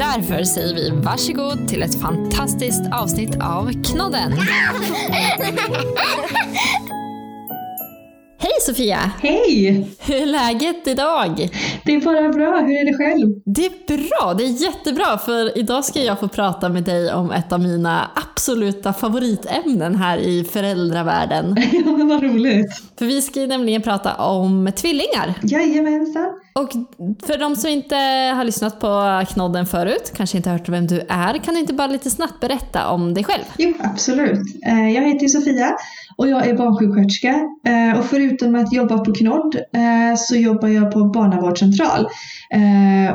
Därför säger vi varsågod till ett fantastiskt avsnitt av Knodden. Hej Sofia! Hej! Hur är läget idag? Det är bara bra. Hur är det själv? Det är bra, det är jättebra för idag ska jag få prata med dig om ett av mina absoluta favoritämnen här i föräldravärlden. Ja, men vad roligt. För vi ska nämligen prata om tvillingar. Jajamensan. Och för de som inte har lyssnat på Knodden förut, kanske inte hört vem du är, kan du inte bara lite snabbt berätta om dig själv? Jo, absolut. Eh, Jag heter Sofia och jag är barnsjuksköterska. Eh, Och förutom att jobba på Knodd eh, så jobbar jag på barnavårdscentral.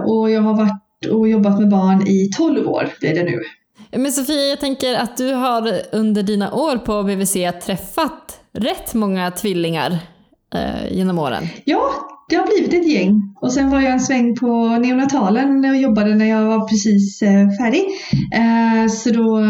Och jag har varit och jobbat med barn i 12 år blir det nu. Men Sofia, jag tänker att du har under dina år på BVC träffat rätt många tvillingar genom åren. Ja, det har blivit ett gäng. Och sen var jag en sväng på neonatalen och jobbade när jag var precis eh, färdig. Eh, Så, då,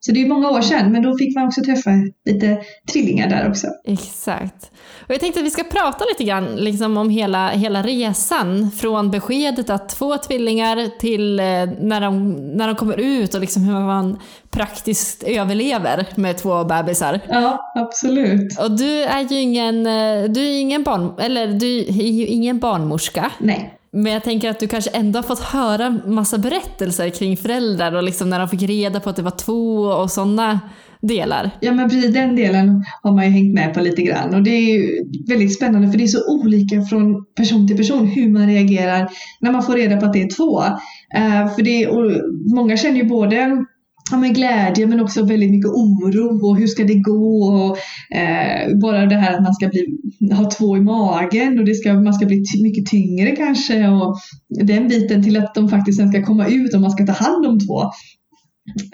så det är många år sedan, men då fick man också träffa lite tvillingar där också. Exakt. Och jag tänkte att vi ska prata lite grann liksom, om hela, hela resan från beskedet att få tvillingar till eh, när, de, när de kommer ut och liksom hur man praktiskt överlever med två bebisar. Ja, absolut. Och du är ju ingen, du är ingen, barn, eller du är ju ingen barnmorska. Nej. Men jag tänker att du kanske ändå har fått höra massa berättelser kring föräldrar och liksom när de fick reda på att det var två och sådana delar. Ja men precis den delen har man ju hängt med på lite grann och det är ju väldigt spännande för det är så olika från person till person hur man reagerar när man får reda på att det är två. Eh, för det, och många känner ju både ja, men glädje men också väldigt mycket oro och hur ska det gå och eh, bara det här att man ska bli, ha två i magen och det ska, man ska bli ty- mycket tyngre kanske och den biten till att de faktiskt sen ska komma ut och man ska ta hand om två.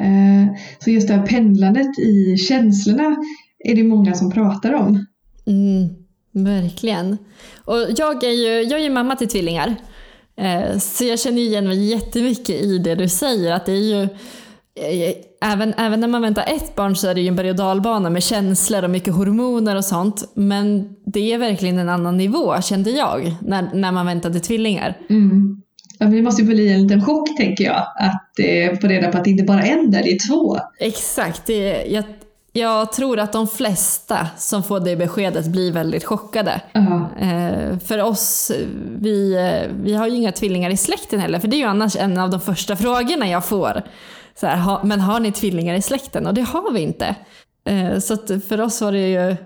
Eh, så just det här pendlandet i känslorna är det många som pratar om. Mm, verkligen. Och jag är ju jag är ju mamma till tvillingar. Eh, så jag känner igen mig jättemycket i det du säger. Att det är ju, även, även när man väntar ett barn så är det ju en berg och dalbana med känslor och mycket hormoner och sånt. Men det är verkligen en annan nivå kände jag när, när man väntade tvillingar. Mm. Ja, men det måste ju bli en liten chock tänker jag, att eh, få reda på att det inte bara är en där, det är två. Exakt. Det, jag, jag tror att de flesta som får det beskedet blir väldigt chockade. Ja. Eh, för oss, vi, eh, vi har ju inga tvillingar i släkten heller, för det är ju annars en av de första frågorna jag får. Så här, ha, men har ni tvillingar i släkten? Och det har vi inte. Eh, så för oss var det ju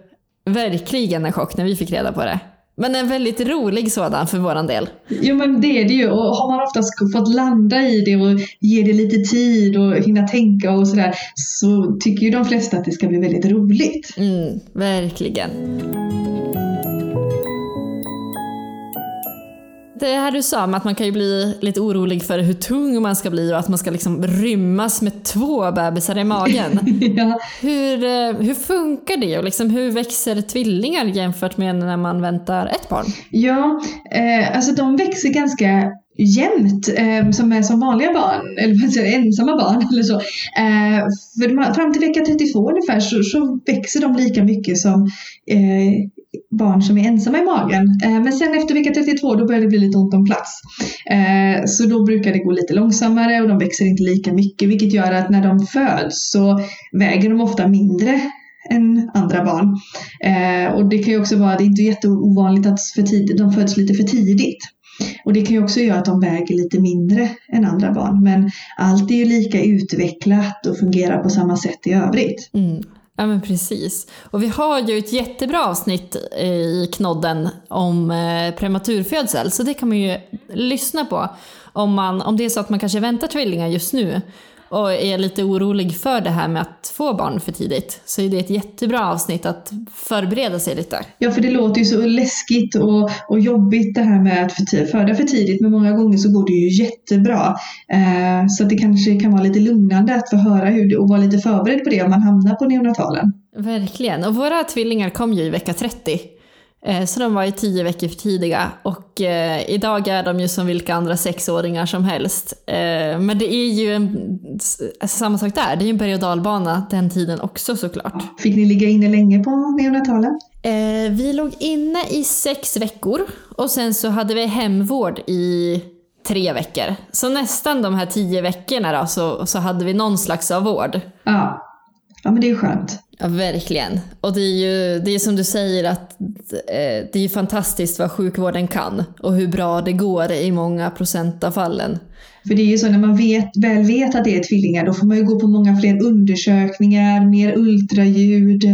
verkligen en chock när vi fick reda på det. Men en väldigt rolig sådan för våran del. Jo men det är det ju och har man oftast fått landa i det och ge det lite tid och hinna tänka och sådär så tycker ju de flesta att det ska bli väldigt roligt. Mm, verkligen. Det här du sa om att man kan ju bli lite orolig för hur tung man ska bli och att man ska liksom rymmas med två bebisar i magen. ja. Hur, eh, hur funkar det och liksom hur växer tvillingar jämfört med när man väntar ett barn? Ja, eh, alltså de växer ganska jämnt eh, som är som vanliga barn, eller ensamma barn eller så. Eh, för de, fram till vecka 32 ungefär så, så växer de lika mycket som eh, barn som är ensamma i magen. Eh, men sen efter vecka 32 då börjar det bli lite ont om plats. Eh, så då brukar det gå lite långsammare och de växer inte lika mycket vilket gör att när de föds så väger de ofta mindre än andra barn. Eh, och det kan ju också vara, det är inte jätteovanligt att för tidigt, de föds lite för tidigt. Och det kan ju också göra att de väger lite mindre än andra barn. Men allt är ju lika utvecklat och fungerar på samma sätt i övrigt. Mm. Ja men precis. Och vi har ju ett jättebra avsnitt i Knodden om eh, prematurfödsel så det kan man ju lyssna på om, man, om det är så att man kanske väntar tvillingar just nu och är lite orolig för det här med att få barn för tidigt så är det ett jättebra avsnitt att förbereda sig lite. Ja, för det låter ju så läskigt och, och jobbigt det här med att för föda för tidigt, men många gånger så går det ju jättebra. Eh, så det kanske kan vara lite lugnande att få höra hur det, och vara lite förberedd på det om man hamnar på neonatalen. Verkligen. Och våra tvillingar kom ju i vecka 30. Eh, så de var ju tio veckor för tidiga och eh, idag är de ju som vilka andra sexåringar som helst. Eh, men det är ju en, alltså samma sak där, det är ju en berg och dalbana den tiden också såklart. Fick ni ligga inne länge på neonatalen? Eh, vi låg inne i sex veckor och sen så hade vi hemvård i tre veckor. Så nästan de här tio veckorna då, så, så hade vi någon slags av vård. Ja. Ja men det är ju skönt. Ja, verkligen. Och det är ju det är som du säger att eh, det är fantastiskt vad sjukvården kan och hur bra det går i många procent av fallen. För det är ju så när man vet, väl vet att det är tvillingar då får man ju gå på många fler undersökningar, mer ultraljud.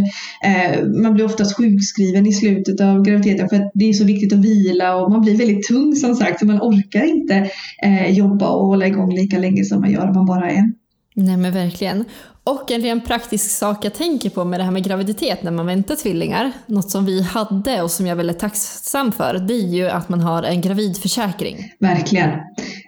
Eh, man blir oftast sjukskriven i slutet av graviditeten för att det är så viktigt att vila och man blir väldigt tung som sagt så man orkar inte eh, jobba och hålla igång lika länge som man gör om man bara är en. Nej men verkligen. Och en ren praktisk sak jag tänker på med det här med graviditet när man väntar tvillingar, något som vi hade och som jag är väldigt tacksam för, det är ju att man har en gravidförsäkring. Verkligen.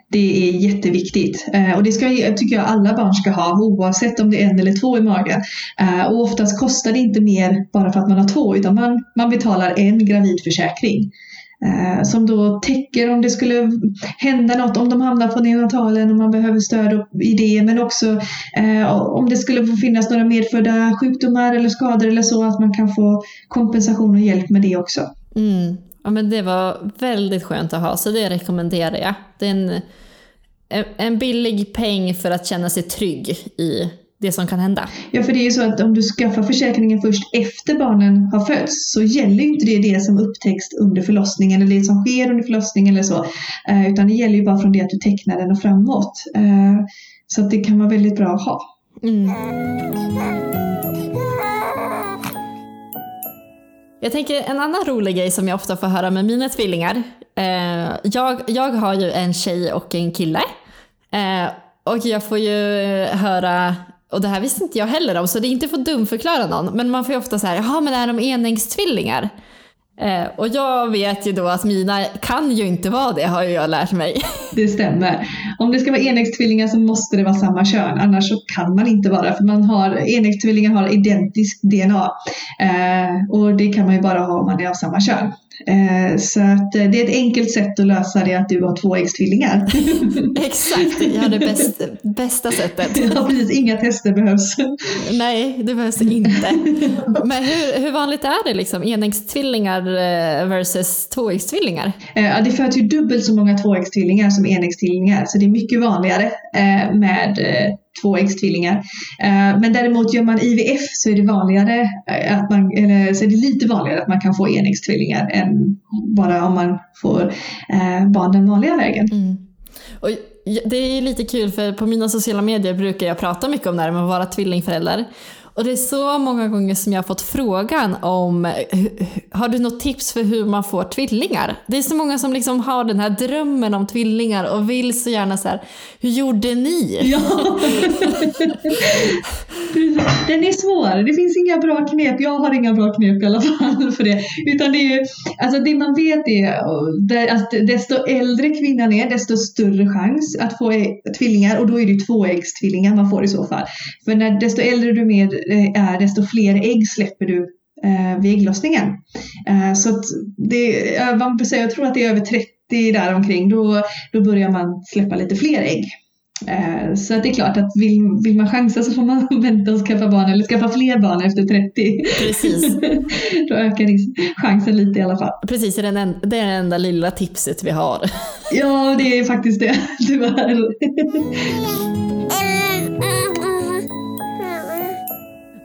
Det är jätteviktigt eh, och det ska, tycker jag alla barn ska ha oavsett om det är en eller två i magen. Eh, och oftast kostar det inte mer bara för att man har två utan man, man betalar en gravidförsäkring. Eh, som då täcker om det skulle hända något, om de hamnar på neonatalen och man behöver stöd i det, men också eh, om det skulle finnas några medfödda sjukdomar eller skador eller så, att man kan få kompensation och hjälp med det också. Mm. Ja, men det var väldigt skönt att ha, så det rekommenderar jag. Det är en, en billig peng för att känna sig trygg i det som kan hända. Ja, för det är ju så att om du skaffar försäkringen först efter barnen har fötts så gäller ju inte det det som upptäcks under förlossningen eller det som sker under förlossningen eller så. Eh, utan det gäller ju bara från det att du tecknar den och framåt. Eh, så att det kan vara väldigt bra att ha. Mm. Jag tänker en annan rolig grej som jag ofta får höra med mina tvillingar. Eh, jag, jag har ju en tjej och en kille. och jag får ju höra och det här visste inte jag heller om, så det är inte för att dumförklara någon, men man får ju ofta så här, jaha men är de enäggstvillingar? Eh, och jag vet ju då att mina kan ju inte vara det, har ju jag lärt mig. Det stämmer. Om det ska vara enäggstvillingar så måste det vara samma kön, annars så kan man inte vara för man har, enäggstvillingar har identiskt DNA. Eh, och det kan man ju bara ha om man är av samma kön. Eh, så att eh, det är ett enkelt sätt att lösa det att du har tvåäggstvillingar. Exakt, jag har det bästa, bästa sättet. Ja, precis. Inga tester behövs. Nej, det behövs inte. Men hur, hur vanligt är det liksom? Enäggstvillingar eh, versus tvåäggstvillingar? Ja, det föds ju dubbelt så många tvåäggstvillingar som enäggstvillingar, så det är mycket vanligare med tvåäggstvillingar. Eh, men däremot gör man IVF så är det vanligare eh, att man, eller så är det lite vanligare att man kan få enäggstvillingar än bara om man får eh, barn den vanliga vägen. Mm. Och det är lite kul för på mina sociala medier brukar jag prata mycket om det här med att vara tvillingförälder. Och det är så många gånger som jag har fått frågan om har du något tips för hur man får tvillingar? Det är så många som liksom har den här drömmen om tvillingar och vill så gärna så här, hur gjorde ni? Ja. den är svår. Det finns inga bra knep. Jag har inga bra knep i alla fall för det. Utan det är ju, alltså det man vet är att desto äldre kvinnan är, desto större chans att få tvillingar och då är det tvåäggstvillingar man får i så fall. För när desto äldre du är är, desto fler ägg släpper du eh, vid ägglossningen. Eh, så att det, man säger, jag tror att det är över 30 där omkring, då, då börjar man släppa lite fler ägg. Eh, så det är klart att vill, vill man chansa så får man vänta och skaffa barn eller skaffa fler barn efter 30. Precis. Då ökar chansen lite i alla fall. Precis, det är, den, det är det enda lilla tipset vi har. Ja, det är faktiskt det, tyvärr.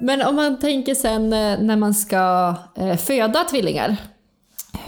Men om man tänker sen eh, när man ska eh, föda tvillingar.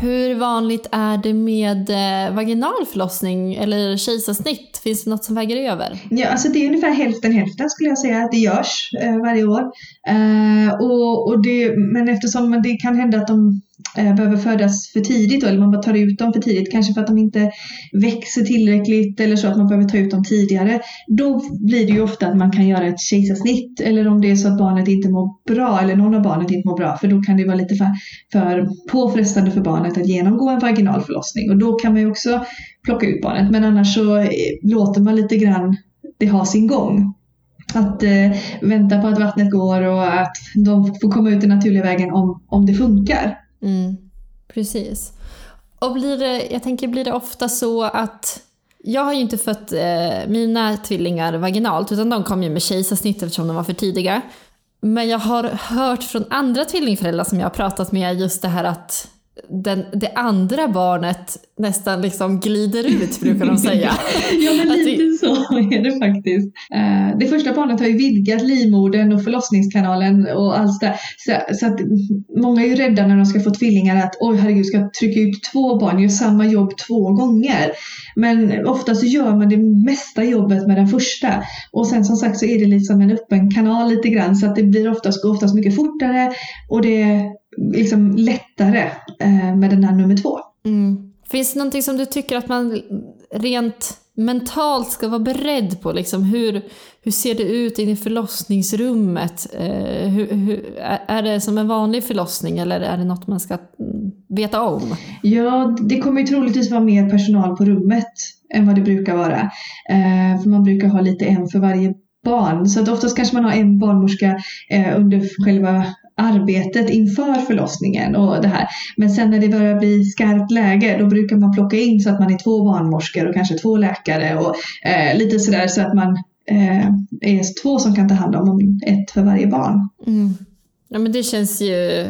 Hur vanligt är det med eh, vaginal förlossning eller kejsarsnitt? Finns det något som väger över? Ja, alltså det är ungefär hälften hälften skulle jag säga att det görs eh, varje år. Eh, och, och det, men eftersom det kan hända att de Eh, behöver födas för tidigt då, eller man bara tar ut dem för tidigt, kanske för att de inte växer tillräckligt eller så att man behöver ta ut dem tidigare. Då blir det ju ofta att man kan göra ett kejsarsnitt eller om det är så att barnet inte mår bra eller någon av barnet inte mår bra för då kan det vara lite för, för påfrestande för barnet att genomgå en vaginal förlossning och då kan man ju också plocka ut barnet men annars så eh, låter man lite grann det ha sin gång. att eh, vänta på att vattnet går och att de får komma ut den naturliga vägen om, om det funkar. Mm, precis. Och blir det, jag tänker, blir det ofta så att jag har ju inte fött eh, mina tvillingar vaginalt utan de kom ju med kejsarsnitt eftersom de var för tidiga. Men jag har hört från andra tvillingföräldrar som jag har pratat med just det här att den, det andra barnet nästan liksom glider ut brukar de säga. ja men lite det... så är det faktiskt. Uh, det första barnet har ju vidgat livmodern och förlossningskanalen och allt det så, så att många är ju rädda när de ska få tvillingar att oj herregud ska jag trycka ut två barn, gör samma jobb två gånger. Men ofta så gör man det mesta jobbet med den första och sen som sagt så är det liksom en öppen kanal lite grann så att det blir oftast, oftast mycket fortare och det liksom lättare eh, med den här nummer två. Mm. Finns det någonting som du tycker att man rent mentalt ska vara beredd på? Liksom hur, hur ser det ut in i förlossningsrummet? Eh, hur, hur, är det som en vanlig förlossning eller är det något man ska veta om? Ja, det kommer ju troligtvis vara mer personal på rummet än vad det brukar vara. Eh, för man brukar ha lite en för varje barn. Så att oftast kanske man har en barnmorska eh, under själva arbetet inför förlossningen och det här. Men sen när det börjar bli skarpt läge då brukar man plocka in så att man är två barnmorskor och kanske två läkare och eh, lite sådär så att man eh, är två som kan ta hand om ett för varje barn. Mm. Ja men det känns ju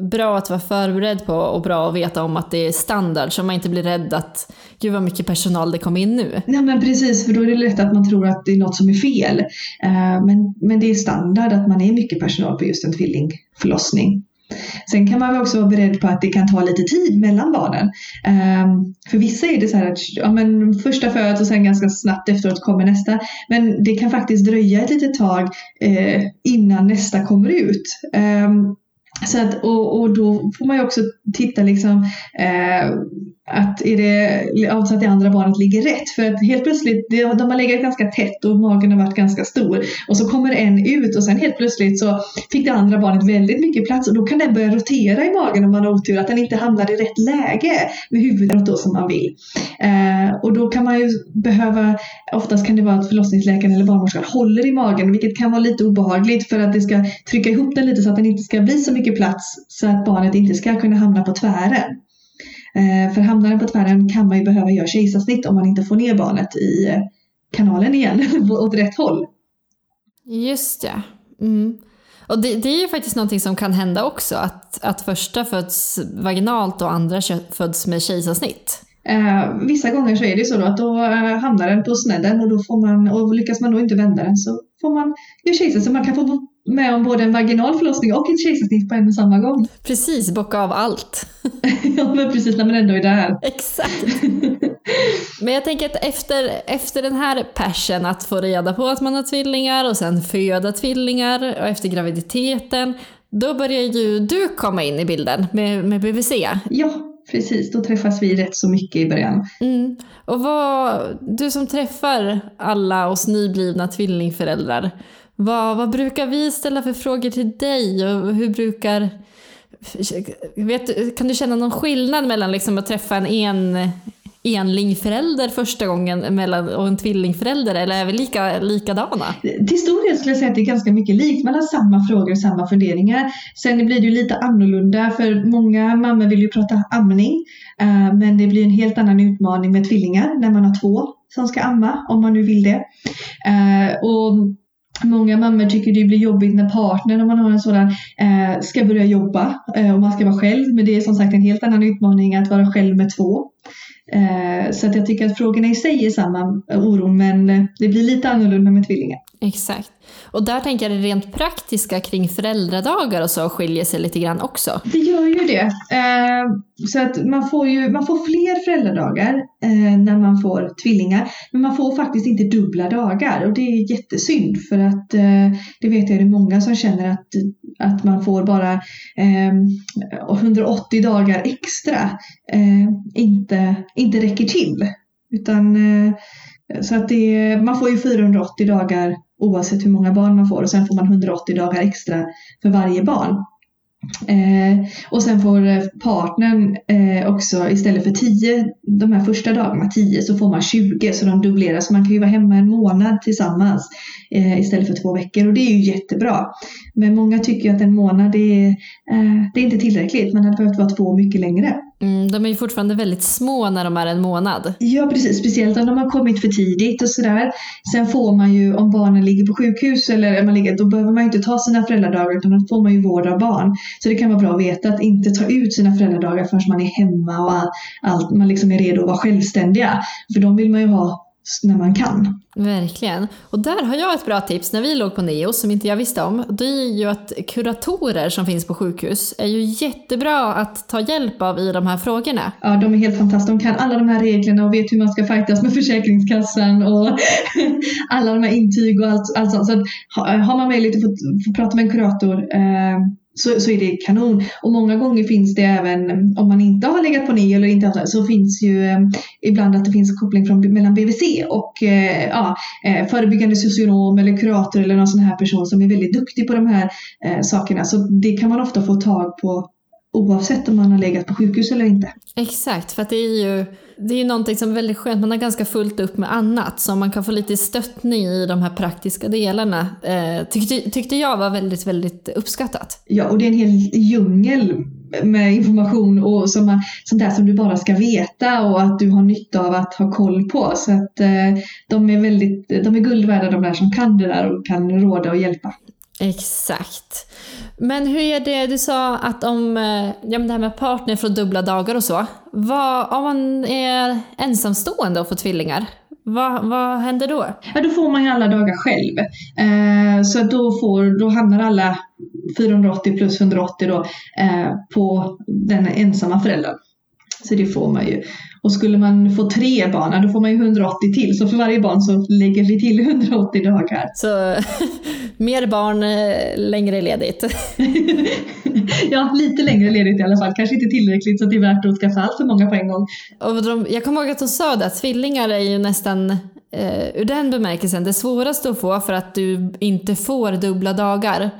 bra att vara förberedd på och bra att veta om att det är standard så man inte blir rädd att gud vad mycket personal det kom in nu. Nej men precis för då är det lätt att man tror att det är något som är fel. Eh, men, men det är standard att man är mycket personal på just en tvillingförlossning. Sen kan man också vara beredd på att det kan ta lite tid mellan barnen. Eh, för vissa är det så här att ja, men första föds och sen ganska snabbt efteråt kommer nästa. Men det kan faktiskt dröja ett litet tag eh, innan nästa kommer ut. Så att, och, och då får man ju också titta liksom eh, att är det, alltså att det andra barnet ligger rätt. För att helt plötsligt, de har legat ganska tätt och magen har varit ganska stor. Och så kommer en ut och sen helt plötsligt så fick det andra barnet väldigt mycket plats och då kan den börja rotera i magen om man har otur. Att den inte hamnar i rätt läge med huvudet då som man vill. Eh, och då kan man ju behöva, oftast kan det vara att förlossningsläkaren eller barnmorskan håller i magen vilket kan vara lite obehagligt för att det ska trycka ihop den lite så att den inte ska bli så mycket plats så att barnet inte ska kunna hamna på tvären. Eh, för hamnar den på tvären kan man ju behöva göra kejsarsnitt om man inte får ner barnet i eh, kanalen igen, åt rätt håll. Just det. Mm. Och det, det, är ju faktiskt någonting som kan hända också, att, att första föds vaginalt och andra föds med kejsarsnitt. Eh, vissa gånger så är det så då att då eh, hamnar den på snedden och då får man, och lyckas man då inte vända den så får man göra kejsarsnitt. Så man kan få med om både en vaginal förlossning och ett kejsarsnitt på en och samma gång. Precis, bocka av allt. ja men precis, när man ändå är där. Exakt. Men jag tänker att efter, efter den här passion att få reda på att man har tvillingar och sen föda tvillingar och efter graviditeten, då börjar ju du komma in i bilden med, med BVC. Ja, precis. Då träffas vi rätt så mycket i början. Mm. Och vad, du som träffar alla oss nyblivna tvillingföräldrar, vad, vad brukar vi ställa för frågor till dig och hur brukar Vet, kan du känna någon skillnad mellan liksom att träffa en, en enlingförälder första gången mellan, och en tvillingförälder eller är vi lika, likadana? Till stor del skulle jag säga att det är ganska mycket likt. Man har samma frågor och samma funderingar. Sen blir det ju lite annorlunda för många mammor vill ju prata amning. Eh, men det blir en helt annan utmaning med tvillingar när man har två som ska amma om man nu vill det. Eh, och Många mammor tycker det blir jobbigt när partnern, om man har en sådan, eh, ska börja jobba eh, och man ska vara själv. Men det är som sagt en helt annan utmaning att vara själv med två. Eh, så att jag tycker att frågorna i sig är samma oro men eh, det blir lite annorlunda med tvillingar. Exakt. Och där tänker jag det rent praktiska kring föräldradagar och så skiljer sig lite grann också. Det gör ju det. Eh, så att man får ju man får fler föräldradagar eh, när man får tvillingar. Men man får faktiskt inte dubbla dagar och det är jättesynd för att eh, det vet jag det är många som känner att, att man får bara eh, 180 dagar extra eh, inte inte räcker till. Utan, eh, så att det, man får ju 480 dagar oavsett hur många barn man får och sen får man 180 dagar extra för varje barn. Eh, och sen får eh, partnern eh, också istället för 10, de här första dagarna 10, så får man 20 så de dubbleras. Man kan ju vara hemma en månad tillsammans eh, istället för två veckor och det är ju jättebra. Men många tycker att en månad är, eh, det är inte tillräckligt, man hade behövt vara två mycket längre. Mm, de är ju fortfarande väldigt små när de är en månad. Ja precis, speciellt om de har kommit för tidigt och sådär. Sen får man ju, om barnen ligger på sjukhus eller man ligger, då behöver man ju inte ta sina föräldradagar utan då får man ju vård av barn. Så det kan vara bra att veta att inte ta ut sina föräldradagar förrän man är hemma och allt, man liksom är redo att vara självständiga. För de vill man ju ha när man kan. Verkligen. Och där har jag ett bra tips när vi låg på Neo som inte jag visste om. Det är ju att kuratorer som finns på sjukhus är ju jättebra att ta hjälp av i de här frågorna. Ja, de är helt fantastiska. De kan alla de här reglerna och vet hur man ska fightas med Försäkringskassan och alla de här intyg och allt, allt sånt. Så att, har man möjlighet att få, få prata med en kurator eh, så, så är det kanon. Och många gånger finns det även, om man inte har legat på NIO eller inte har så finns ju eh, ibland att det finns koppling från, mellan BVC och eh, ja, eh, förebyggande socionom eller kurator eller någon sån här person som är väldigt duktig på de här eh, sakerna. Så det kan man ofta få tag på oavsett om man har legat på sjukhus eller inte. Exakt, för det är ju det är någonting som är väldigt skönt, man har ganska fullt upp med annat så man kan få lite stöttning i de här praktiska delarna eh, tyckte, tyckte jag var väldigt, väldigt uppskattat. Ja, och det är en hel djungel med information och som man, sånt där som du bara ska veta och att du har nytta av att ha koll på. Så att eh, de är väldigt, de är guld värda de där som kan det där och kan råda och hjälpa. Exakt. Men hur är det, du sa att om eh, ja, men det här med partner från dubbla dagar och så. Vad, om man är ensamstående och får tvillingar, vad, vad händer då? Ja, då får man ju alla dagar själv. Eh, så då, får, då hamnar alla 480 plus 180 då, eh, på den ensamma föräldern. Så det får man ju. Och skulle man få tre barn, då får man ju 180 till. Så för varje barn så lägger vi till 180 dagar. Så mer barn, eh, längre ledigt. ja, lite längre ledigt i alla fall. Kanske inte tillräckligt så att det är värt att skaffa allt för många på en gång. Och de, jag kommer ihåg att de sa det, att tvillingar är ju nästan eh, ur den bemärkelsen det svåraste att få för att du inte får dubbla dagar.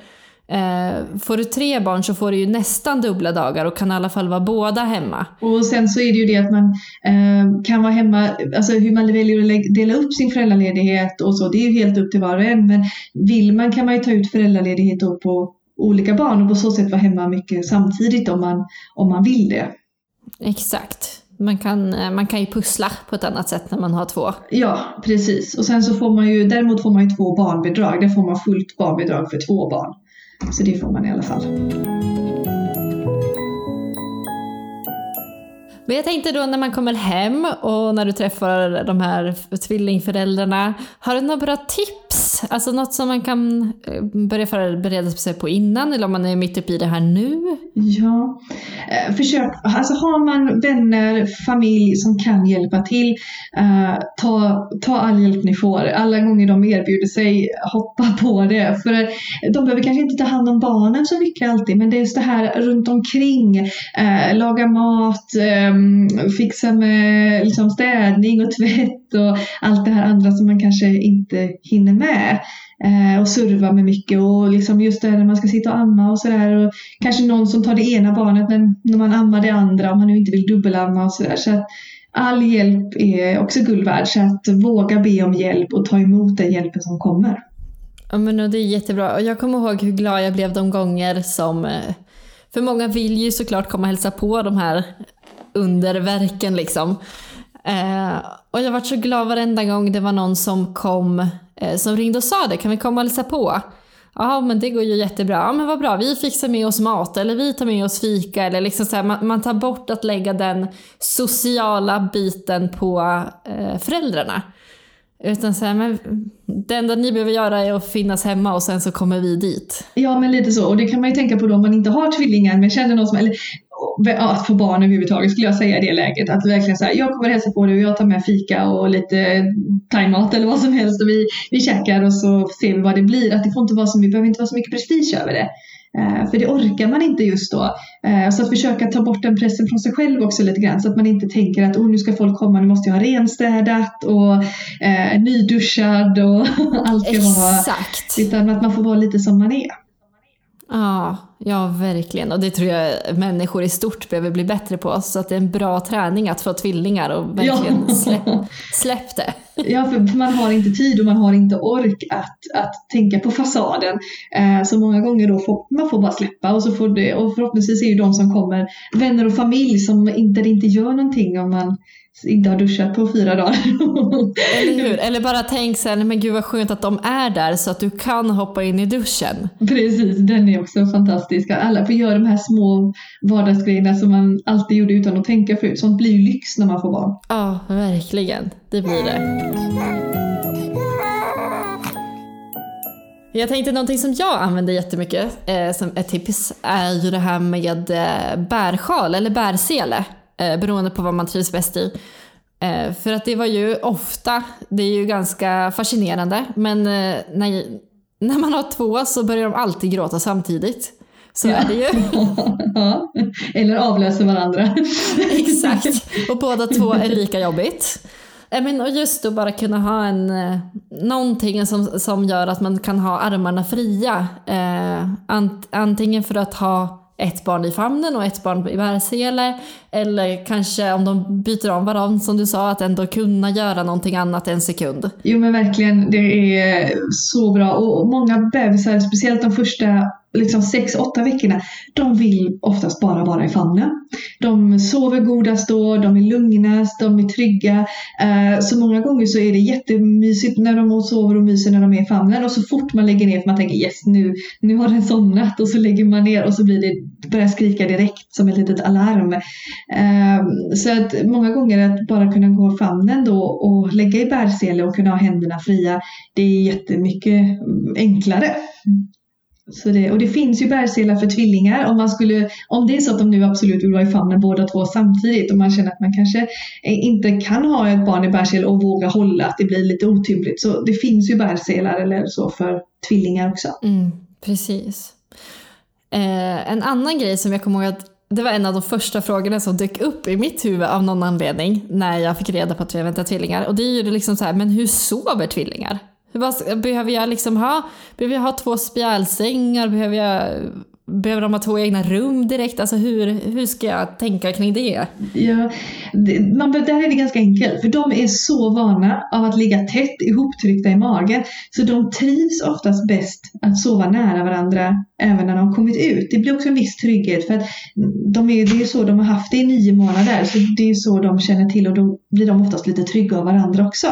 Eh, får du tre barn så får du ju nästan dubbla dagar och kan i alla fall vara båda hemma. Och sen så är det ju det att man eh, kan vara hemma, alltså hur man väljer att dela upp sin föräldraledighet och så, det är ju helt upp till var och en. Men vill man kan man ju ta ut föräldraledighet då på olika barn och på så sätt vara hemma mycket samtidigt om man, om man vill det. Exakt. Man kan, eh, man kan ju pussla på ett annat sätt när man har två. Ja, precis. Och sen så får man ju, däremot får man ju två barnbidrag. Där får man fullt barnbidrag för två barn. Så det får man i alla fall. Men jag tänkte då när man kommer hem och när du träffar de här tvillingföräldrarna, har du några bra tips? Alltså något som man kan eh, börja förbereda sig på innan eller om man är mitt uppe i det här nu? Ja, eh, försök, alltså har man vänner, familj som kan hjälpa till, eh, ta, ta all hjälp ni får. Alla gånger de erbjuder sig, hoppa på det. För de behöver kanske inte ta hand om barnen så mycket alltid, men det är just det här runt omkring, eh, laga mat, ehm, fixa med liksom städning och tvätt och allt det här andra som man kanske inte hinner med. Eh, och serva med mycket och liksom just det när man ska sitta och amma och sådär. Kanske någon som tar det ena barnet men när man ammar det andra om man nu inte vill dubbelamma och sådär. Så att all hjälp är också guld värd. Så att våga be om hjälp och ta emot den hjälpen som kommer. Ja men det är jättebra. Och jag kommer ihåg hur glad jag blev de gånger som eh, för många vill ju såklart komma och hälsa på de här underverken liksom. Eh, och jag var så glad varenda gång det var någon som kom, eh, som ringde och sa det, kan vi komma och hälsa på? Ja men det går ju jättebra, ja men vad bra, vi fixar med oss mat eller vi tar med oss fika eller liksom så här, man, man, tar bort att lägga den sociala biten på eh, föräldrarna. Utan så här, men det enda ni behöver göra är att finnas hemma och sen så kommer vi dit. Ja men lite så och det kan man ju tänka på då om man inte har tvillingar men känner någon som, eller att få barn överhuvudtaget skulle jag säga i det läget. Att verkligen säga, jag kommer hälsa på dig och jag tar med fika och lite thaimat eller vad som helst och vi, vi käkar och så ser vi vad det blir. Att det får inte vara så, det behöver inte vara så mycket prestige över det. Uh, för det orkar man inte just då. Uh, så att försöka ta bort den pressen från sig själv också lite grann. Så att man inte tänker att oh, nu ska folk komma, nu måste jag ha renstädat och uh, nyduschad och allt ska Exakt. vara. Utan att man får vara lite som man är. Ja, ja, verkligen. Och det tror jag människor i stort behöver bli bättre på. Så att det är en bra träning att få tvillingar och verkligen Ja. släpp, släpp det. Ja, för man har inte tid och man har inte ork att, att tänka på fasaden. Eh, så många gånger då får man får bara släppa och, så får det, och förhoppningsvis är ju de som kommer vänner och familj som inte, inte gör någonting om man inte har duschat på fyra dagar. Eller hur? Eller bara tänk sen, men gud vad skönt att de är där så att du kan hoppa in i duschen. Precis, den är också fantastisk. Alla får göra de här små vardagsgrejerna som man alltid gjorde utan att tänka förut. Sånt blir ju lyx när man får barn. Ja, verkligen. Det blir det. Jag tänkte någonting som jag använder jättemycket eh, som ett tips är ju det här med eh, bärsjal eller bärsele eh, beroende på vad man trivs bäst i. Eh, för att det var ju ofta, det är ju ganska fascinerande, men eh, när, när man har två så börjar de alltid gråta samtidigt. Så är det ju. ja. Eller avlöser varandra. Exakt. Och båda två är lika jobbigt. I Men och just att bara kunna ha en, eh, någonting som, som gör att man kan ha armarna fria. Eh, ant, antingen för att ha ett barn i famnen och ett barn i bärsele. Eller kanske om de byter om varandra som du sa, att ändå kunna göra någonting annat en sekund. Jo men verkligen, det är så bra. Och många bebisar, speciellt de första liksom 6-8 veckorna, de vill oftast bara vara i famnen. De sover godast då, de är lugnast, de är trygga. Eh, så många gånger så är det jättemysigt när de sover och myser när de är i famnen och så fort man lägger ner för man tänker yes nu, nu har den somnat och så lägger man ner och så blir det, börjar skrika direkt som ett litet alarm. Eh, så att många gånger att bara kunna gå i famnen då och lägga i bärsele och kunna ha händerna fria, det är jättemycket enklare. Mm. Så det, och det finns ju bärselar för tvillingar om man skulle, om det är så att de nu absolut vill vara i famnen båda två samtidigt och man känner att man kanske eh, inte kan ha ett barn i bärsel och våga hålla, att det blir lite otympligt. Så det finns ju bärselar eller så för tvillingar också. Mm, precis. Eh, en annan grej som jag kommer ihåg att det var en av de första frågorna som dök upp i mitt huvud av någon anledning när jag fick reda på att vi väntar tvillingar. Och det är ju liksom så här, men hur sover tvillingar? Behöver jag liksom ha, behöver jag ha två spjälsängar? Behöver, jag, behöver de ha två egna rum direkt? Alltså hur, hur ska jag tänka kring det? Ja, det, man, det där är det ganska enkelt, för de är så vana av att ligga tätt ihoptryckta i magen. Så de trivs oftast bäst att sova nära varandra även när de har kommit ut. Det blir också en viss trygghet för att de är, det är så de har haft det i nio månader. Så det är så de känner till och då blir de oftast lite trygga av varandra också.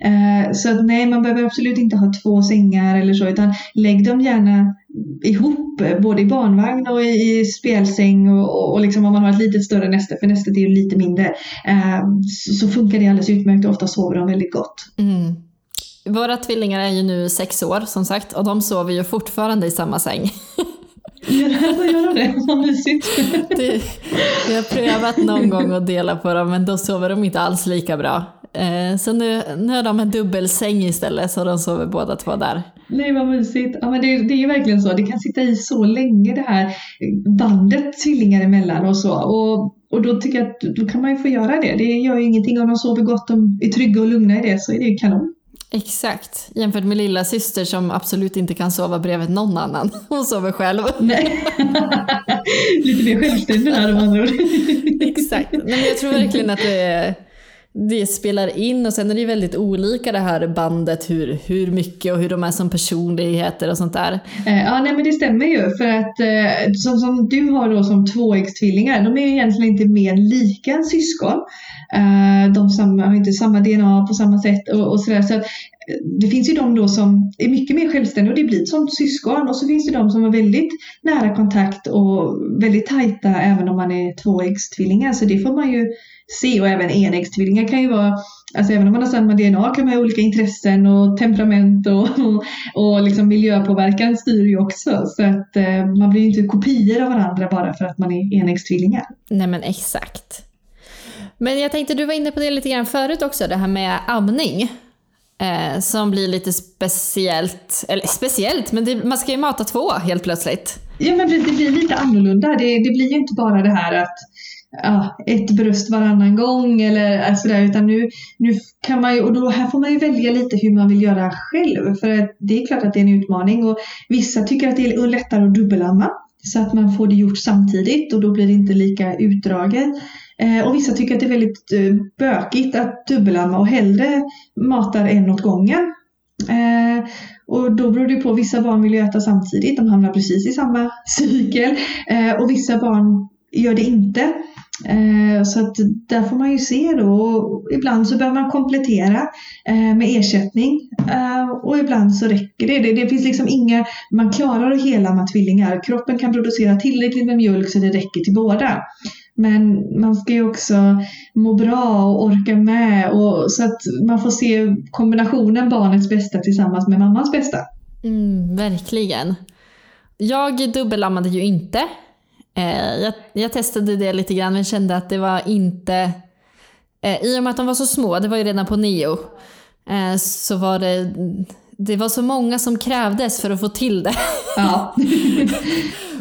Eh, så att nej, man behöver absolut inte ha två sängar eller så, utan lägg dem gärna ihop, både i barnvagn och i, i spelsäng och, och, och liksom om man har ett litet större näste, för nästet är ju lite mindre, eh, så, så funkar det alldeles utmärkt och ofta sover de väldigt gott. Mm. Våra tvillingar är ju nu sex år som sagt och de sover ju fortfarande i samma säng. Gör, det? Vad mysigt. Det, vi har prövat någon gång att dela på dem men då sover de inte alls lika bra. Eh, så nu, nu har de en dubbelsäng istället så de sover båda två där. Nej vad mysigt. Ja, men det, det är ju verkligen så. Det kan sitta i så länge det här bandet tvillingar emellan och så. Och, och då tycker jag att då kan man ju få göra det. Det gör ju ingenting om de sover gott, de är trygga och lugna i det så är det ju kanon. Exakt, jämfört med lilla syster som absolut inte kan sova bredvid någon annan. Hon sover själv. Nej. Lite mer självständig där om andra. Exakt, men jag tror verkligen att det, det spelar in och sen är det ju väldigt olika det här bandet hur, hur mycket och hur de är som personligheter och sånt där. Eh, ja, nej men det stämmer ju för att eh, som, som du har då som tvåäggstvillingar, de är ju egentligen inte mer lika än syskon. Eh, de har inte samma DNA på samma sätt och, och sådär. Så att, det finns ju de då som är mycket mer självständiga och det blir ett sånt syskon och så finns det de som har väldigt nära kontakt och väldigt tajta även om man är tvåäggstvillingar. Så det får man ju se och även enäggstvillingar kan ju vara Alltså även om man har samma DNA kan man ha olika intressen och temperament och, och, och liksom miljöpåverkan styr ju också. Så att eh, man blir ju inte kopior av varandra bara för att man är enäggstvillingar. Nej men exakt. Men jag tänkte, du var inne på det lite grann förut också, det här med amning. Eh, som blir lite speciellt, eller speciellt, men det, man ska ju mata två helt plötsligt. Ja men det, blir lite annorlunda. Det, det blir ju inte bara det här att ja, ett bröst varannan gång eller äh, sådär utan nu, nu kan man ju, och då här får man ju välja lite hur man vill göra själv för att det är klart att det är en utmaning och vissa tycker att det är lättare att dubbelamma. så att man får det gjort samtidigt och då blir det inte lika utdraget. Eh, och vissa tycker att det är väldigt eh, bökigt att dubbelamma och hellre matar en åt gången. Eh, och då beror det på, vissa barn vill ju äta samtidigt, de hamnar precis i samma cykel. Eh, och vissa barn gör det inte. Eh, så att där får man ju se då. Och ibland så behöver man komplettera eh, med ersättning eh, och ibland så räcker det. det. Finns liksom inga, man klarar att hela tvillingar. Kroppen kan producera tillräckligt med mjölk så det räcker till båda. Men man ska ju också må bra och orka med och, så att man får se kombinationen barnets bästa tillsammans med mammans bästa. Mm, verkligen. Jag dubbelammade ju inte. Eh, jag, jag, testade det lite grann men kände att det var inte... Eh, I och med att de var så små, det var ju redan på neo, eh, så var det... Det var så många som krävdes för att få till det. Ja.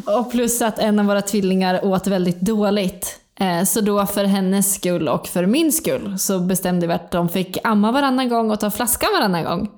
och plus att en av våra tvillingar åt väldigt dåligt. Så då för hennes skull och för min skull så bestämde vi att de fick amma varannan gång och ta flaskan varannan gång.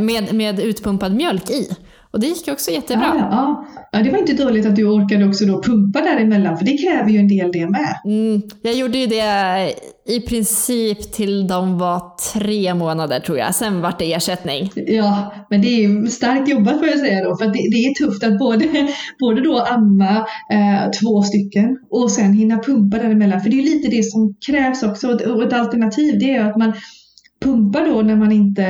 Med, med utpumpad mjölk i. Och det gick också jättebra. Ja, ja. ja, det var inte dåligt att du orkade också då pumpa däremellan för det kräver ju en del det med. Mm, jag gjorde ju det i princip till de var tre månader tror jag. Sen vart det ersättning. Ja, men det är starkt jobbat får jag säga då. För det, det, är tufft att både, både då amma eh, två stycken och sen hinna pumpa däremellan. För det är lite det som krävs också. Och ett alternativ det är att man pumpa då när man inte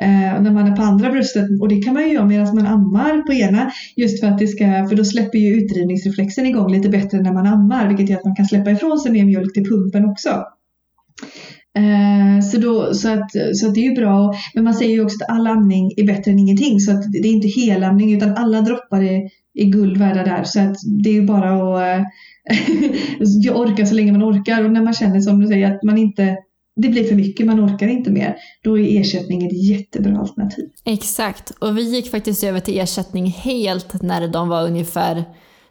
eh, när man är på andra bröstet. Och det kan man ju göra medan man ammar på ena just för att det ska, för då släpper ju utdrivningsreflexen igång lite bättre när man ammar vilket gör att man kan släppa ifrån sig mer mjölk till pumpen också. Eh, så, då, så, att, så att det är ju bra, men man säger ju också att all amning är bättre än ingenting så att det är inte helamning utan alla droppar är, är guld värda där. Så att det är ju bara att eh, orka så länge man orkar. Och när man känner som du säger att man inte det blir för mycket, man orkar inte mer, då är ersättning ett jättebra alternativ. Exakt, och vi gick faktiskt över till ersättning helt när de var ungefär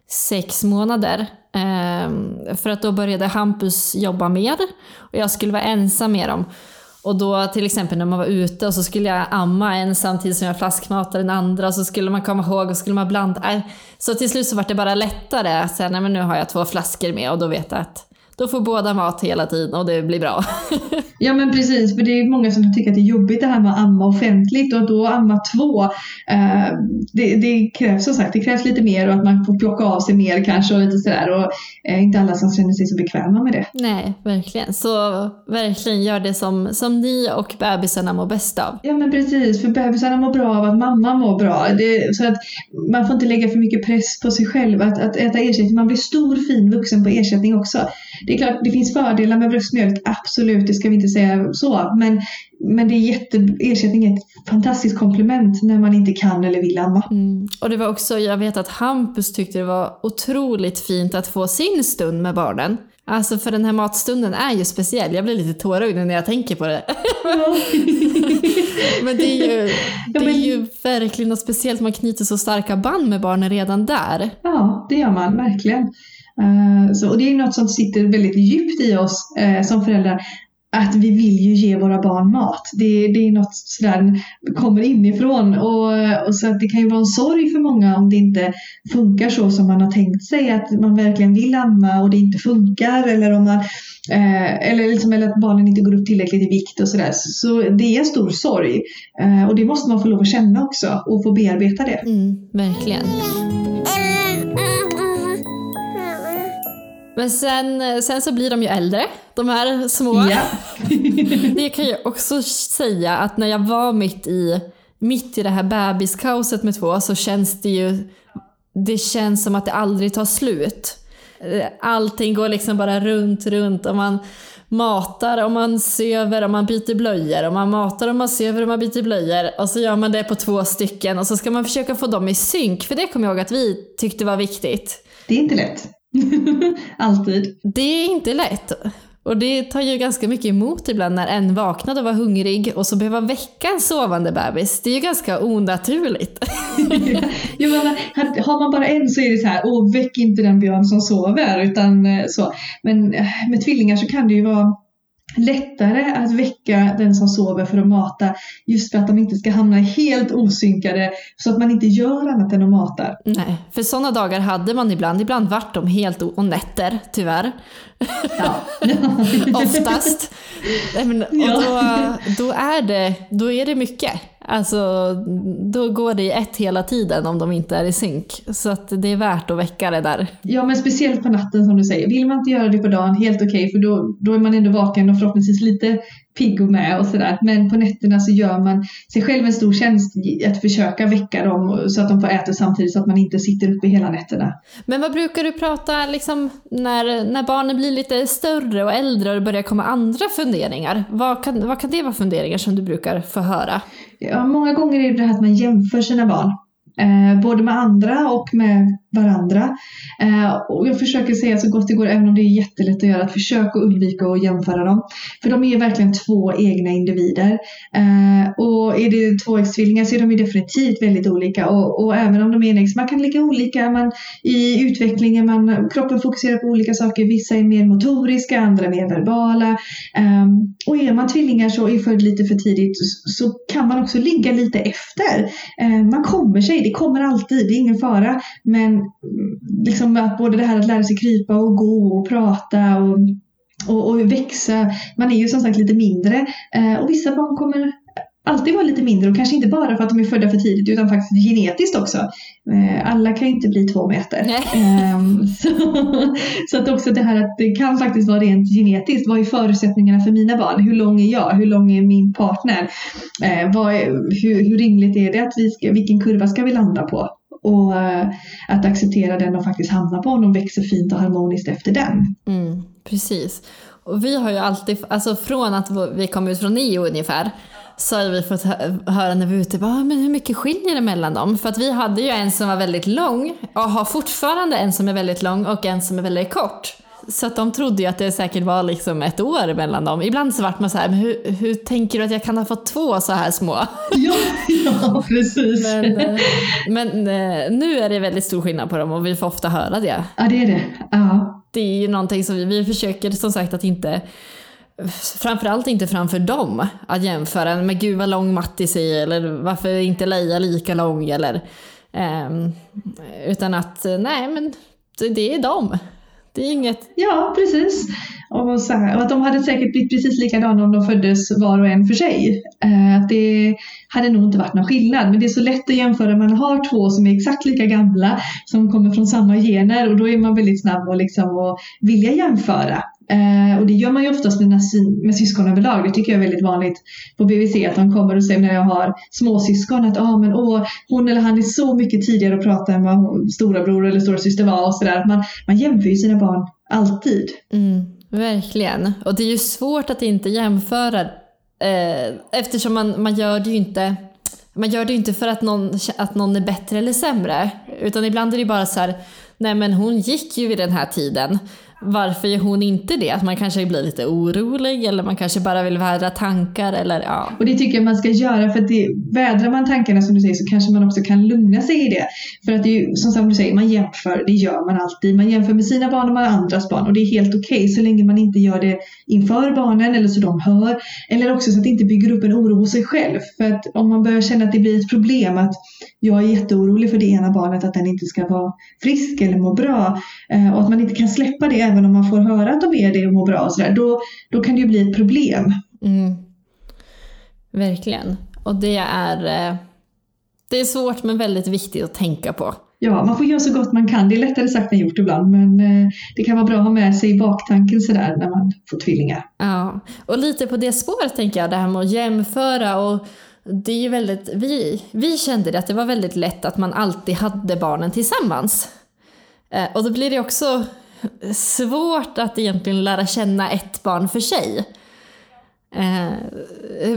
sex månader. Ehm, för att då började Hampus jobba mer och jag skulle vara ensam med dem. Och då till exempel när man var ute och så skulle jag amma en samtidigt som jag flaskmatade den andra så skulle man komma ihåg och skulle man blanda. Äh, så till slut så var det bara lättare att säga nej men nu har jag två flaskor med och då vet jag att då får båda mat hela tiden och det blir bra. ja men precis, för det är många som tycker att det är jobbigt det här med att amma offentligt och då amma två. Eh, det, det, krävs som sagt, det krävs lite mer och att man får plocka av sig mer kanske och lite sådär och eh, inte alla som känner sig så bekväma med det. Nej, verkligen. Så verkligen gör det som, som ni och bebisarna mår bäst av. Ja men precis, för bebisarna mår bra av att mamma mår bra. Det, så att man får inte lägga för mycket press på sig själv att, att äta ersättning. Man blir stor fin vuxen på ersättning också. Det är klart, det finns fördelar med bröstmjölk, absolut, det ska vi inte säga så. Men, men det är jätte, ersättning är ett fantastiskt komplement när man inte kan eller vill amma. Mm. Och det var också, jag vet att Hampus tyckte det var otroligt fint att få sin stund med barnen. Alltså för den här matstunden är ju speciell. Jag blir lite tårögd när jag tänker på det. men det är, ju, det är ju verkligen något speciellt. Man knyter så starka band med barnen redan där. Ja, det gör man verkligen. Eh, så, och det är något som sitter väldigt djupt i oss eh, som föräldrar att vi vill ju ge våra barn mat. Det, det är något sådär, kommer inifrån och, och så att det kan ju vara en sorg för många om det inte funkar så som man har tänkt sig. Att man verkligen vill amma och det inte funkar eller om man eh, eller, liksom, eller att barnen inte går upp tillräckligt i vikt och sådär. Så det är en stor sorg eh, och det måste man få lov att känna också och få bearbeta det. Mm, verkligen. Men sen, sen så blir de ju äldre, de här små. Ja. det kan jag också säga att när jag var mitt i, mitt i det här bebiskaoset med två så känns det ju, det känns som att det aldrig tar slut. Allting går liksom bara runt, runt och man matar och man söver och man byter blöjor och man matar och man söver och man byter blöjor och så gör man det på två stycken och så ska man försöka få dem i synk för det kommer jag ihåg att vi tyckte var viktigt. Det är inte lätt. Alltid. Det är inte lätt. Och det tar ju ganska mycket emot ibland när en vaknade och var hungrig och så behöver väcka en sovande bebis. Det är ju ganska onaturligt. ja, men, har man bara en så är det så här, åh väck inte den björn som sover. Utan, eh, så. Men eh, med tvillingar så kan det ju vara lättare att väcka den som sover för att mata just för att de inte ska hamna helt osynkade så att man inte gör annat än att mata. Nej, för sådana dagar hade man ibland. Ibland vart de helt och nätter, tyvärr. Ja. Oftast. Men, och då, då, är det, då är det mycket. Alltså, då går det i ett hela tiden om de inte är i synk. Så att det är värt att väcka det där. Ja, men speciellt på natten som du säger. Vill man inte göra det på dagen, helt okej, för då, då är man ändå vaken och förhoppningsvis lite pigg och med och sådär. Men på nätterna så gör man sig själv en stor tjänst att försöka väcka dem så att de får äta samtidigt så att man inte sitter uppe hela nätterna. Men vad brukar du prata liksom, när, när barnen blir lite större och äldre och det börjar komma andra funderingar? Vad kan, vad kan det vara funderingar som du brukar få höra? Ja, många gånger är det det här att man jämför sina barn. Eh, både med andra och med varandra. Eh, och jag försöker säga så gott det går, även om det är jättelätt att göra, att försöka undvika att jämföra dem. För de är verkligen två egna individer. Eh, och är det tvåäggstvillingar så är de ju definitivt väldigt olika. Och, och även om de är enäggs, man kan ligga olika man, i utvecklingen, man, kroppen fokuserar på olika saker. Vissa är mer motoriska, andra mer verbala. Eh, och är man tvillingar så är född lite för tidigt så kan man också ligga lite efter. Eh, man kommer sig, det kommer alltid, det är ingen fara. Men liksom att både det här att lära sig krypa och gå och prata och, och, och växa. Man är ju som sagt lite mindre eh, och vissa barn kommer alltid vara lite mindre och kanske inte bara för att de är födda för tidigt utan faktiskt genetiskt också. Eh, alla kan ju inte bli två meter. Ehm, så, så att också det här att det kan faktiskt vara rent genetiskt. Vad är förutsättningarna för mina barn? Hur lång är jag? Hur lång är min partner? Eh, vad är, hur, hur rimligt är det att vi ska, vilken kurva ska vi landa på? Och eh, att acceptera den de faktiskt hamnar på om de växer fint och harmoniskt efter den. Mm, precis. Och vi har ju alltid, alltså från att vi kom ut från nio ungefär, så har vi fått höra när vi är ute, bara, men hur mycket skiljer det mellan dem? För att vi hade ju en som var väldigt lång och har fortfarande en som är väldigt lång och en som är väldigt kort. Så att de trodde ju att det säkert var liksom ett år mellan dem. Ibland så vart man så här, men hur, hur tänker du att jag kan ha fått två så här små? Ja, ja precis. Men, eh, men eh, nu är det väldigt stor skillnad på dem och vi får ofta höra det. Ja, det är det. Ja. Det är ju någonting som vi, vi försöker som sagt att inte Framförallt inte framför dem att jämföra med gud vad lång Mattis är eller varför är inte Leia lika lång eller ehm, utan att eh, nej men det, det är dem. Det är inget, Ja, precis. Och, så här, och att de hade säkert blivit precis likadana om de föddes var och en för sig. Eh, att det hade nog inte varit någon skillnad. Men det är så lätt att jämföra. Man har två som är exakt lika gamla, som kommer från samma gener och då är man väldigt snabb att liksom, att vilja jämföra. Eh, och det gör man ju oftast med, med syskon överlag. Det tycker jag är väldigt vanligt på BVC att de kommer och säger när jag har småsyskon att ah, men, åh, hon eller han är så mycket tidigare att prata än vad hon- storebror eller storasyster var. Och så där. Man, man jämför ju sina barn alltid. mm, verkligen. Och det är ju svårt att inte jämföra eh, eftersom man, man gör det ju inte man gör det ju inte för att någon, att någon är bättre eller sämre. Utan ibland är det bara så här, nej men hon gick ju vid den här tiden. Varför gör hon inte det? Att man kanske blir lite orolig eller man kanske bara vill vädra tankar eller ja. Och det tycker jag man ska göra för att det, vädrar man tankarna som du säger så kanske man också kan lugna sig i det. För att det är ju som du säger, man jämför, det gör man alltid. Man jämför med sina barn och med andras barn och det är helt okej så länge man inte gör det inför barnen eller så de hör. Eller också så att det inte bygger upp en oro hos sig själv. För att om man börjar känna att det blir ett problem att jag är jätteorolig för det ena barnet att den inte ska vara frisk eller må bra eh, och att man inte kan släppa det även om man får höra att de är det och mår bra och sådär. Då, då kan det ju bli ett problem. Mm. Verkligen. Och det är, eh, det är svårt men väldigt viktigt att tänka på. Ja, man får göra så gott man kan. Det är lättare sagt än gjort ibland, men eh, det kan vara bra att ha med sig i baktanken sådär när man får tvillingar. Ja, och lite på det spåret tänker jag, det här med att jämföra och det är ju väldigt, vi, vi kände det att det var väldigt lätt att man alltid hade barnen tillsammans. Eh, och då blir det också svårt att egentligen lära känna ett barn för sig. Eh,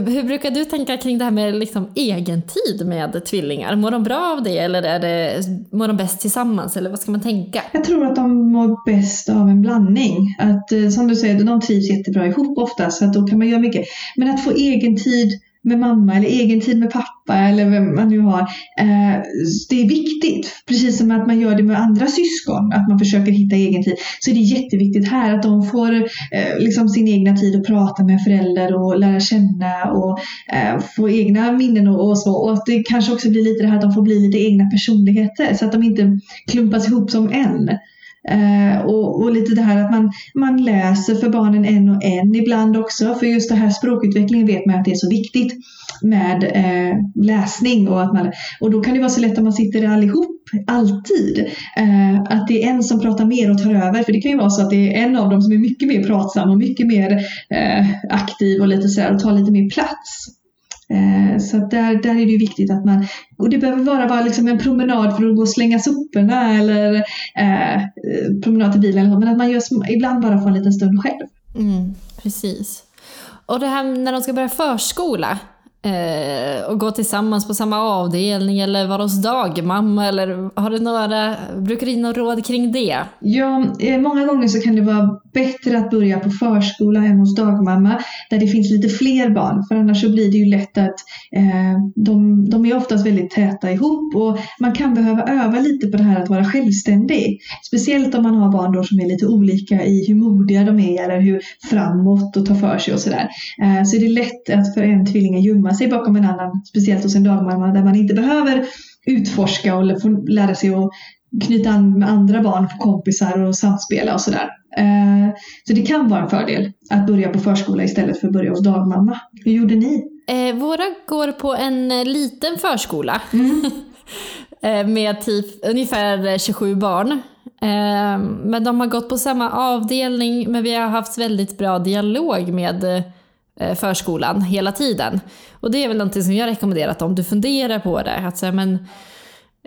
hur brukar du tänka kring det här med liksom egentid med tvillingar? Mår de bra av det eller är det, mår de bäst tillsammans eller vad ska man tänka? Jag tror att de mår bäst av en blandning. Att, eh, som du säger, de trivs jättebra ihop ofta så att då kan man göra mycket. Men att få egen tid med mamma eller egen tid med pappa eller vem man nu har. Eh, det är viktigt, precis som att man gör det med andra syskon, att man försöker hitta egen tid. Så det jätteviktigt här att de får eh, liksom sin egna tid att prata med föräldrar och lära känna och eh, få egna minnen och, så. Och att det kanske också blir lite det här att de får bli lite egna personligheter så att de inte klumpas ihop som en. Eh, och, och, lite det här att man, man läser för barnen en och en ibland också. För just det här språkutvecklingen vet man att det är så viktigt med eh, läsning. Och, att man, och då kan det vara så lätt om man sitter allihop, alltid. Eh, att det är en som pratar mer och tar över. För det kan ju vara så att det är en av dem som är mycket mer pratsam och mycket mer eh, aktiv och lite sådär och tar lite mer plats. Eh, så där, där är det viktigt att man, och det behöver vara bara liksom en promenad för att gå och slänga soporna eller eh, promenad till bilen, men att man gör ibland bara får en liten stund själv. Mm, precis. Och det här när de ska börja förskola, eh, och gå tillsammans på samma avdelning eller vara hos dagmamma eller har du några, brukar du ge några råd kring det? Ja, eh, många gånger så kan det vara bättre att börja på förskola än hos dagmamma där det finns lite fler barn för annars så blir det ju lätt att eh, de, de är oftast väldigt täta ihop och man kan behöva öva lite på det här att vara självständig. Speciellt om man har barn då som är lite olika i hur modiga de är eller hur framåt och tar för sig och sådär. Eh, så är det lätt att för en tvilling är ljumma gömma sig bakom en annan, speciellt hos en dagmamma där man inte behöver utforska och lära sig att knyta an med andra barn, kompisar och samspela och sådär. Eh, så det kan vara en fördel att börja på förskola istället för att börja hos dagmamma. Hur gjorde ni? Eh, våra går på en eh, liten förskola. Mm. med typ ungefär 27 barn. Men de har gått på samma avdelning men vi har haft väldigt bra dialog med Eh, förskolan hela tiden. Och det är väl någonting som jag rekommenderar att om du funderar på det. Att säga, men,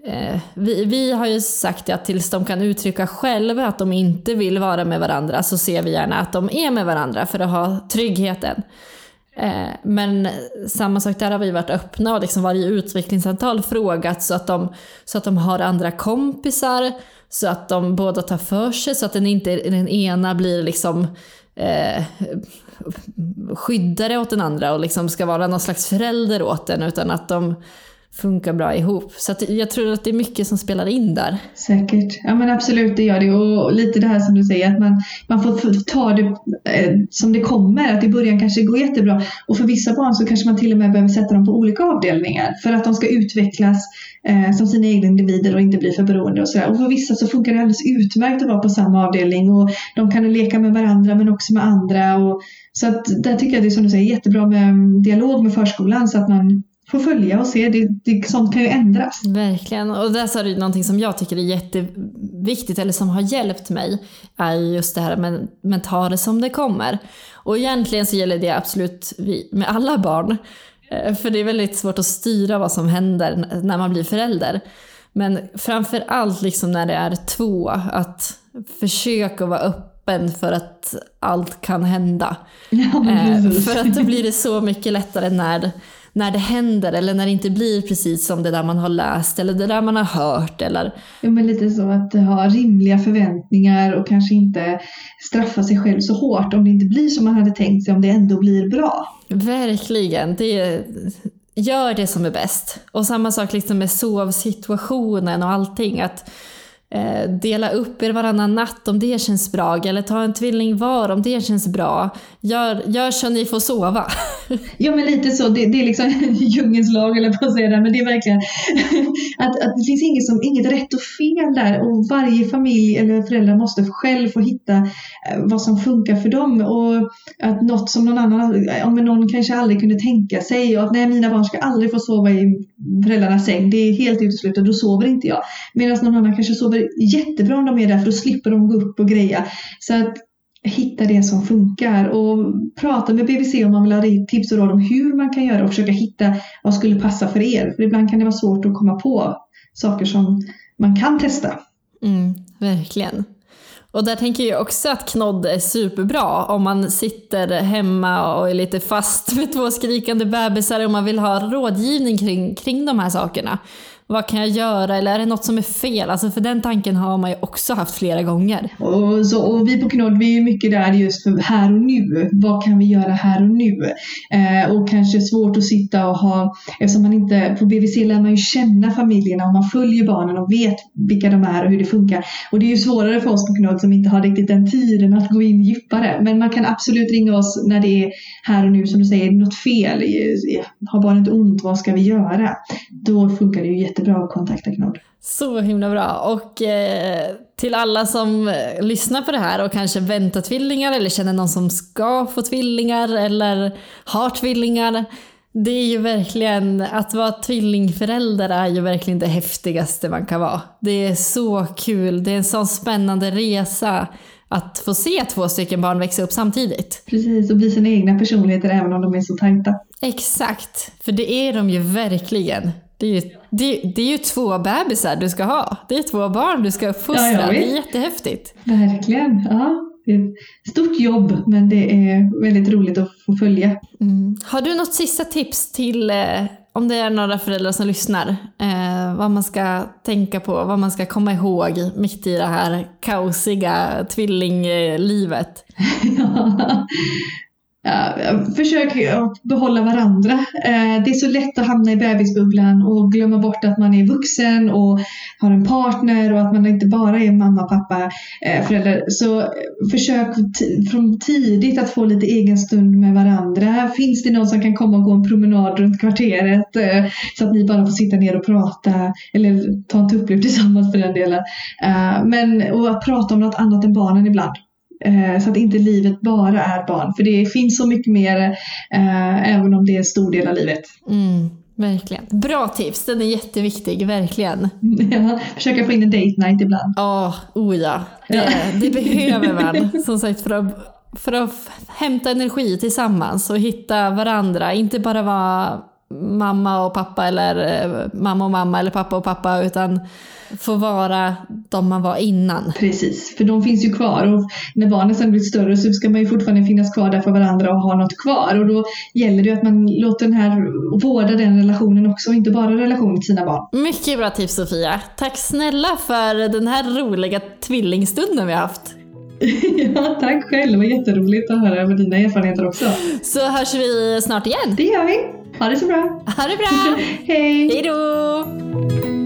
Eh, vi, vi har ju sagt att tills de kan uttrycka själva att de inte vill vara med varandra så ser vi gärna att de är med varandra för att ha tryggheten. Eh, men samma sak där har vi varit öppna och liksom varje utvecklingssamtal frågat så att, de, så att de har andra kompisar, så att de båda tar för sig, så att den, inte, den ena blir liksom eh, skyddare åt den andra och liksom ska vara någon slags förälder åt den, utan att de funkar bra ihop. Så jag tror att det är mycket som spelar in där. Säkert. Ja men absolut, det gör det. Och lite det här som du säger, att man, man får ta det eh, som det kommer. Att i början kanske det går jättebra. Och för vissa barn så kanske man till och med behöver sätta dem på olika avdelningar för att de ska utvecklas eh, som sina egna individer och inte bli för beroende och sådär. Och för vissa så funkar det alldeles utmärkt att vara på samma avdelning och de kan leka med varandra men också med andra. Och, så att där tycker jag det är som du säger jättebra med mm, dialog med förskolan så att man får följa och se. Det, det, sånt kan ju ändras. Verkligen. Och där sa du någonting som jag tycker är jätteviktigt, eller som har hjälpt mig, är just det här med, med ta det som det kommer. Och egentligen så gäller det absolut med alla barn. Eh, för det är väldigt svårt att styra vad som händer när man blir förälder. Men framför allt liksom när det är två, att försöka vara öppen för att allt kan hända. Ja, eh, för att då blir det så mycket lättare när när det händer eller när det inte blir precis som det där man har läst eller det där man har hört. Eller... Ja, men lite så att ha rimliga förväntningar och kanske inte straffa sig själv så hårt om det inte blir som man hade tänkt sig, om det ändå blir bra. Verkligen. Det Gör det som är bäst. Och samma sak liksom med sovsituationen och allting. att eh, dela upp er varannan natt om det känns bra, eller ta en tvilling var om det känns bra. Gör, gör så ni får sova. ja men lite så, det, det är liksom djungelns lag eller på att säga det, men det är verkligen att, att det finns inget, som, inget rätt och fel där och varje familj eller föräldrar måste själv få hitta eh, vad som funkar för dem och att något som någon annan, eh, om någon kanske aldrig kunde tänka sig och att nej mina barn ska aldrig få sova i föräldrarnas säng, det är helt uteslutet, då sover inte jag. Medan någon annan kanske sover jättebra om de är där för då slipper de gå upp och greja. Så att hitta det som funkar och prata med BVC om man vill ha tips och råd om hur man kan göra och försöka hitta vad skulle passa för er. För ibland kan det vara svårt att komma på saker som man kan testa. Mm, verkligen. Och där tänker jag också att knodd är superbra om man sitter hemma och är lite fast med två skrikande bebisar och man vill ha rådgivning kring, kring de här sakerna vad kan jag göra eller är det något som är fel? Alltså för den tanken har man ju också haft flera gånger. Och, så, och vi på Knodd, vi är mycket där just för här och nu. Vad kan vi göra här och nu? Eh, och kanske svårt att sitta och ha, eftersom man inte, på BVC lär man ju känna familjerna och man följer barnen och vet vilka de är och hur det funkar. Och det är ju svårare för oss på Knodd som inte har riktigt den tiden att gå in djupare. Men man kan absolut ringa oss när det är här och nu, som du säger, något fel. Har barnet ont, vad ska vi göra? Då funkar det ju jättebra att kontakta Knodd. Så himla bra. Och eh, till alla som eh, lyssnar på det här och kanske väntar tvillingar eller känner någon som ska få tvillingar eller har tvillingar. Det är ju verkligen, att vara tvillingförälder är ju verkligen det häftigaste man kan vara. Det är så kul, det är en sån spännande resa att få se två stycken barn växa upp samtidigt. Precis, och bli sina egna personligheter även om de är så tajta. Exakt, för det är de ju verkligen. Det är ju, det, det är ju två bebisar du ska ha. Det är två barn du ska uppfostra. Ja, det är jättehäftigt. Verkligen. Ja, det är ett stort jobb men det är väldigt roligt att få följa. Mm. Har du något sista tips till eh, om det är några föräldrar som lyssnar, eh, vad man ska tänka på, vad man ska komma ihåg mitt i det här kaosiga tvillinglivet? Eh, försök att behålla varandra. Uh, det är så lätt att hamna i bebisbubblan och glömma bort att man är vuxen och har en partner och att man inte bara är mamma, pappa, eh, uh, förälder. Så försök från tidigt att få lite egen stund med varandra. Finns det någon som kan komma och gå en promenad runt kvarteret så att ni bara får sitta ner och prata eller ta en tupplur tillsammans för den delen. Men och att prata om något annat än barnen ibland. Eh, så att inte livet bara är barn. För det finns så mycket mer eh, även om det är en stor del av livet. Mm, verkligen. Bra tips, den är jätteviktig, verkligen. Ja, försöka få in en date night ibland. Oh, oh ja, det, det behöver man som sagt för att, för att hämta energi tillsammans och hitta varandra. Inte bara vara mamma och pappa eller eh, mamma och mamma eller pappa och pappa utan få vara de man var innan. Precis, för de finns ju kvar och när barnen sen blir större så ska man ju fortfarande finnas kvar där för varandra och ha något kvar och då gäller det ju att man låter den här, vårda den relationen också och inte bara relationen till sina barn. Mycket bra tips Sofia. Tack snälla för den här roliga tvillingstunden vi har haft. ja, tack själv. Det var jätteroligt att höra med dina erfarenheter också. Så hörs vi snart igen. Det gör vi. Ha det så bra. Ha det bra. Hej. Hej då.